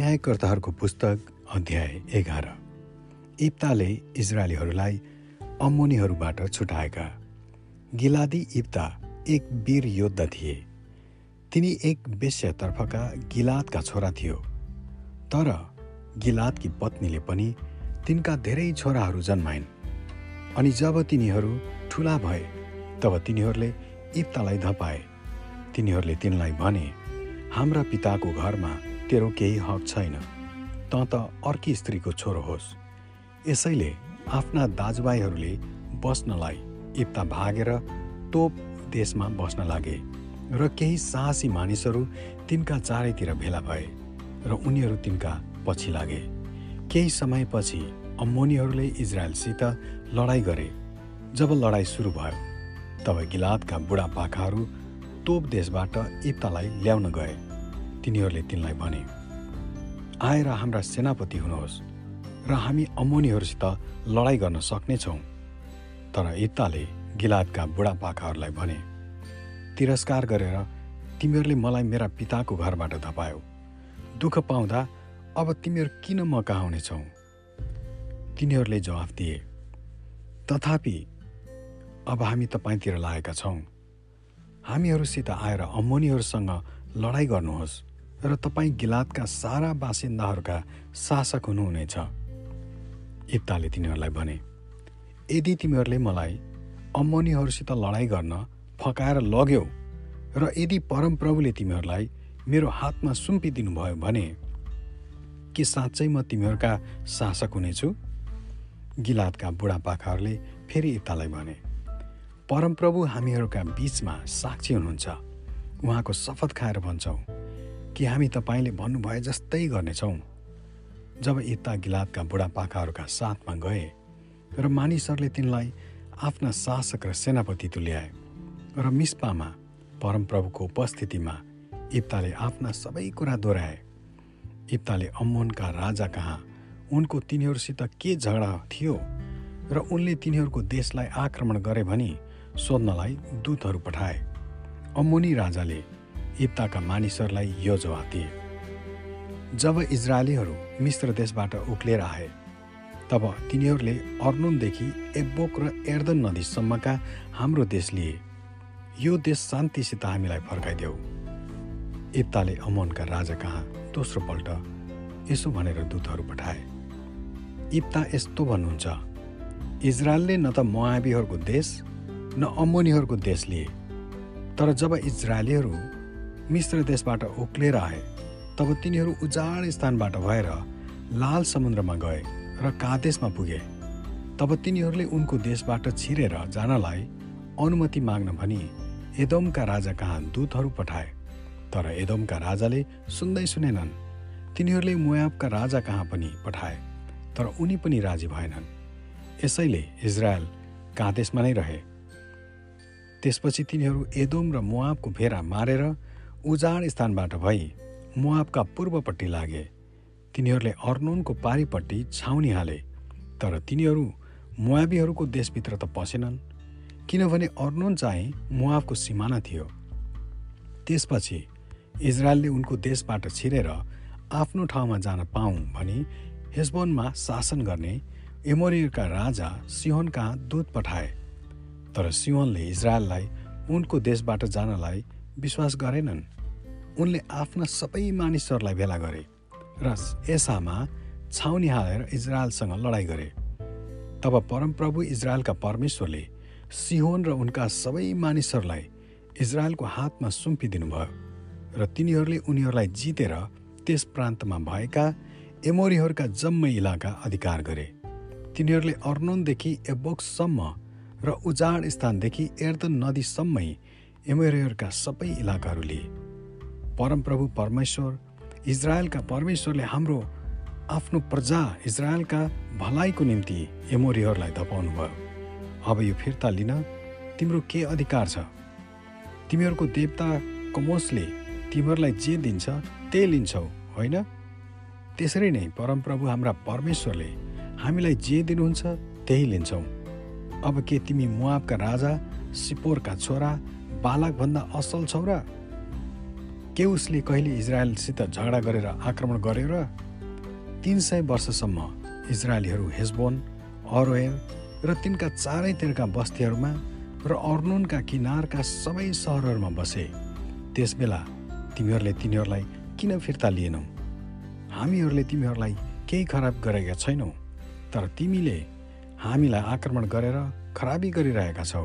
न्यायकर्ताहरूको पुस्तक अध्याय एघार। इप्ताले इजरायलीहरूलाई अम्मोनीहरूबाट छुटाएका। गिलादी इप्ता एक वीर योद्धा थिए। तिनी एक वेश्यतर्फका गिलादका छोरा थियो। तर गिलादकी पत्नीले पनि तिनका धेरै छोराहरू जन्माइन्। अनि जब तिनीहरू ठुला भए तब तिनीहरूले इप्तालाई धपाए। तिनीहरूले तिनलाई भने हाम्रा पिताको घरमा तेरो केही हक छैन। त त अर्की स्त्रीको छोरो होस्। यसैले आफ्ना दाजुभाइहरूले बस्नलाई इप्ता भागेर तोप देशमा बस्न लागे र केही साहसी मानिसहरू तिनका चारैतिर भेला भए र उनीहरू तिनका पछि लागे। केही समयपछि अम्मोनीहरूले इजरायलसित लडाइँ गरे। जब लडाइँ सुरु भयो तब गिलादका बुढापाकाहरू तोप देशबाट इप्तालाई ल्याउन गए। तिनीहरूले तिनलाई भने आएर हाम्रा सेनापति हुनुहोस् र हामी अमोनीहरूसित लडाइँ गर्न सक्नेछौँ। तर इत्ताले गिलादका बुढापाकाहरूलाई भने तिरस्कार गरेर तिमीहरूले मलाई मेरा पिताको घरबाट धपायो। दुःख पाउँदा अब तिमीहरू किन म कहाँ आउनेछौ तिनीहरूले जवाफ दिए तथापि अब हामी तपाईँतिर लागेका छौँ। हामीहरूसित आएर अम्मोनीहरूसँग लडाइँ गर्नुहोस्। र तपाईँ गिलादका सारा बासिन्दाहरूका शासक हुनुहुनेछ। इप्ताले तिनीहरूलाई भने यदि तिमीहरूले मलाई अम्मनीहरूसित लडाइँ गर्न फकाएर लग्यौ र यदि परमप्रभुले तिमीहरूलाई मेरो हातमा सुम्पिदिनु भयो भने के साँच्चै म तिमीहरूका शासक हुनेछु? गिलादका बुढापाकाहरूले फेरि इप्तालाई भने परमप्रभु हामीहरूका बिचमा साक्षी हुनुहुन्छ। उहाँको शपथ खाएर भन्छौँ। कि हामी तपाईँले भन्नुभए जस्तै गर्नेछौँ। जब इत्ता गिलादका बुढापाकाहरूका साथमा गए र मानिसहरूले तिनलाई आफ्ना शासक र सेनापति तुल्याए र मिस्पामा परमप्रभुको उपस्थितिमा इप्ताले आफ्ना सबै कुरा दोहोऱ्याए। इप्ताले अम्मोनका राजा कहाँ उनको तिनीहरूसित के झगडा थियो र उनले तिनीहरूको देशलाई आक्रमण गरे भनी सोध्नलाई दूतहरू पठाए। अम्मोनी राजाले इप्ताका मानिसहरूलाई यो जवाब दिए। जब इजरायलीहरू मिश्र देशबाट उक्लिएर आए तब तिनीहरूले अर्नुनदेखि एब्बोक र एर्दन नदीसम्मका हाम्रो देश लिए। यो देश शान्तिसित हामीलाई फर्काइदेऊ। इप्ताले अमोनका राजा कहाँ दोस्रो पल्ट यसो भनेर दूतहरू पठाए। इप्ता यस्तो भन्नुहुन्छ इजरायलले न त मोआबीहरूको देश न अमोनीहरूको देश लिए। तर जब इजरायलीहरू मिश्र देशबाट उक्लेर आए तब तिनीहरू उजाड स्थानबाट भएर लाल समुद्रमा गए र कादेशमा पुगे। तब तिनीहरूले उनको देशबाट छिरेर जानलाई अनुमति माग्न भनी एदोमका राजा कहाँ दूतहरू पठाए। तर एदोमका राजाले सुन्दै सुनेनन्। तिनीहरूले मुयाबका राजा कहाँ पनि पठाए तर उनी पनि राजी भएनन्। यसैले इजरायल कादेशमा नै रहे। त्यसपछि तिनीहरू एदोम र मुआबको भेरा मारेर उजाड स्थानबाट भई मुआबका पूर्वपट्टि लागे। तिनीहरूले अर्नुनको पारिपट्टि छाउनी हाले तर तिनीहरू मुआबीहरूको देशभित्र त पसेनन् किनभने अर्नुन चाहिँ मुआबको सिमाना थियो। त्यसपछि इजरायलले उनको देशबाट छिरेर आफ्नो ठाउँमा जान पाऊँ भनी हेसबोनमा शासन गर्ने एमोरियरका राजा सिहोन कहाँ दूत पठाए। तर सिहोनले इजरायललाई उनको देशबाट जानलाई विश्वास गरेनन्। उनले आफ्ना सबै मानिसहरूलाई भेला गरे र एसामा छाउनी हालेर इजरायलसँग लडाइँ गरे। तब परमप्रभु इजरायलका परमेश्वरले सिहोन र उनका सबै मानिसहरूलाई इजरायलको हातमा सुम्पिदिनु भयो र तिनीहरूले उनीहरूलाई जितेर त्यस प्रान्तमा भएका एमोरीहरूका जम्मै इलाका अधिकार गरे। तिनीहरूले अर्नोनदेखि एबोक्ससम्म र उजाड स्थानदेखि एर्दन नदीसम्मै एमोरीहरूका सबै इलाकाहरू लिए परमप्रभु परमेश्वर इजरायलका परमेश्वरले हाम्रो आफ्नो प्रजा इजरायलका भलाइको निम्ति एमोरीहरूलाई धपाउनु भयो अब यो फिर्ता लिन तिम्रो के अधिकार छ? तिमीहरूको देवता कमोसले तिमीहरूलाई जे दिन्छ त्यही लिन्छौ होइन? त्यसरी नै परमप्रभु हाम्रा परमेश्वरले हामीलाई जे दिनुहुन्छ त्यही लिन्छौ। अब के तिमी मुआबका राजा सिपोरका छोरा बालकभन्दा असल छौ र। के उसले कहिले इजरायलसित झगडा गरेर आक्रमण गर्यो र? तिन सय वर्षसम्म इजरायलीहरू हेजबोन अरोएर र तिनका चारैतिरका बस्तीहरूमा र अर्नुनका किनारका सबै सहरहरूमा बसे। त्यसबेला तिमीहरूले तिनीहरूलाई किन फिर्ता लिएनौ? हामीहरूले तिमीहरूलाई केही खराब गरेका छैनौ तर तिमीले हामीलाई आक्रमण गरेर खराबी गरिरहेका छौ।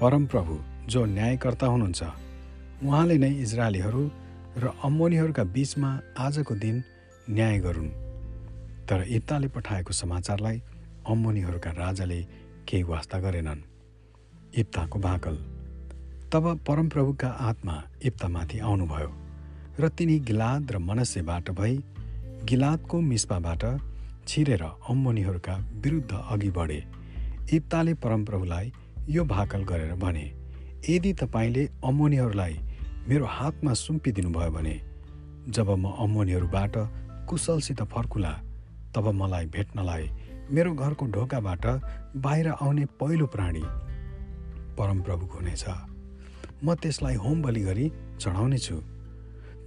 परमप्रभु जो न्यायकर्ता हुनुहुन्छ उहाँले नै इजरायलीहरू र अम्मोनीहरूका बिचमा आजको दिन न्याय गरून्। तर इप्ताले पठाएको समाचारलाई अम्मोनीहरूका राजाले केही वास्ता गरेनन्। इप्ताको भाकल। तब परमप्रभुका आत्मा इप्तामाथि आउनुभयो र तिनी गिलाद र मनस्यबाट भई गिलादको मिस्पाबाट छिरेर अम्मोनीहरूका विरुद्ध अघि बढे। इप्ताले परमप्रभुलाई यो भाकल गरेर भने यदि तपाईँले अम्मोनीहरूलाई मेरो हातमा सुम्पिदिनुभयो भने जब म अम्मोनीहरूबाट कुशलसित फर्कुला तब मलाई भेट्नलाई मेरो घरको ढोकाबाट बाहिर आउने पहिलो प्राणी परमप्रभुको हुनेछ। म त्यसलाई होम बलि गरी चढाउनेछु।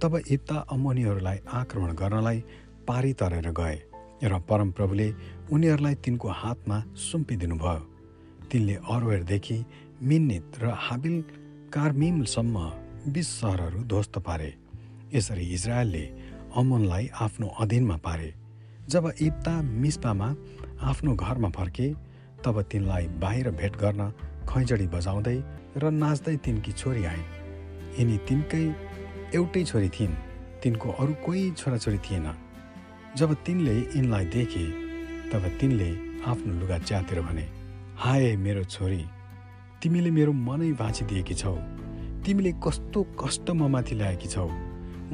तब इप्ता अम्मोनीहरूलाई आक्रमण गर्नलाई पारी तरेर गए र परमप्रभुले उनीहरूलाई तिनको हातमा सुम्पिदिनुभयो। तिनले अरवेरदेखि मिन्नित र हाबिल कार्मिमसम्म बिस सहरहरू ध्वस्त पारे। यसरी इजरायलले अमनलाई आफ्नो अधीनमा पारे। जब इप्ता मिस्पामा आफ्नो घरमा फर्के तब तिनलाई बाहिर भेट गर्न खैजडी बजाउँदै र नाच्दै तिनकी छोरी आइन्। यिनी तिनकै एउटै छोरी थिइन् तिनको अरू कोही छोराछोरी थिएन। जब तिनले यिनलाई देखे तब तिनले आफ्नो लुगा च्यातेर भने हाय मेरो छोरी तिमीले मेरो मनै भाँचिदिएकी छौ। तिमीले कस्तो कष्ट म माथि ल्याएकी छौ।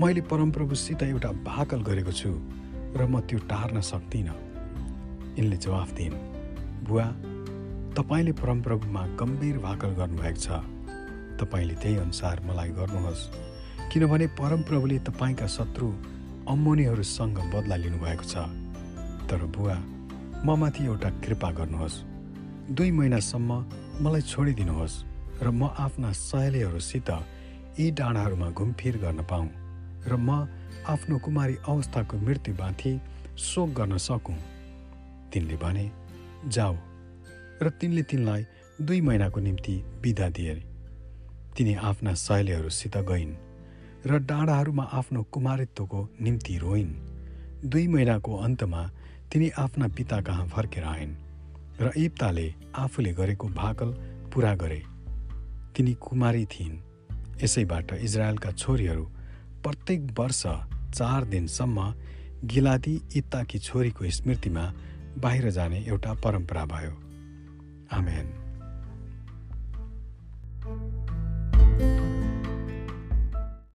मैले परमप्रभुसित एउटा भाकल गरेको छु र म त्यो टार्न सक्दिनँ। यिनले जवाफ दिइन् बुवा तपाईँले परमप्रभुमा गम्भीर भाकल गर्नुभएको छ। तपाईँले त्यही अनुसार मलाई गर्नुहोस् किनभने परमप्रभुले तपाईँका शत्रु अम्मोनीहरूसँग बदला लिनुभएको छ। तर बुवा म माथि एउटा कृपा गर्नुहोस्। दुई महिनासम्म मलाई छोडिदिनुहोस् र म आफ्ना सहेलीहरूसित यी डाँडाहरूमा घुमफिर गर्न पाऊँ र म आफ्नो कुमारी अवस्थाको मृत्युमाथि शोक गर्न सकौँ। तिनले भने जाऊ। र तिनले तिनलाई दुई महिनाको निम्ति बिदा दिए। तिनी आफ्ना सहेलीहरूसित गइन् र डाँडाहरूमा आफ्नो कुमारित्वको निम्ति रोइन्। दुई महिनाको अन्तमा तिनी आफ्ना पिता कहाँ फर्केर आइन्। र इप्ताले आफूले गरेको भाकल पुरा गरे। तिनी कुमारी थिइन्। यसैबाट इजरायलका छोरीहरू प्रत्येक वर्ष चार दिनसम्म गिलादी इत्ताकी छोरीको स्मृतिमा बाहिर जाने एउटा परम्परा भयो। आमेन।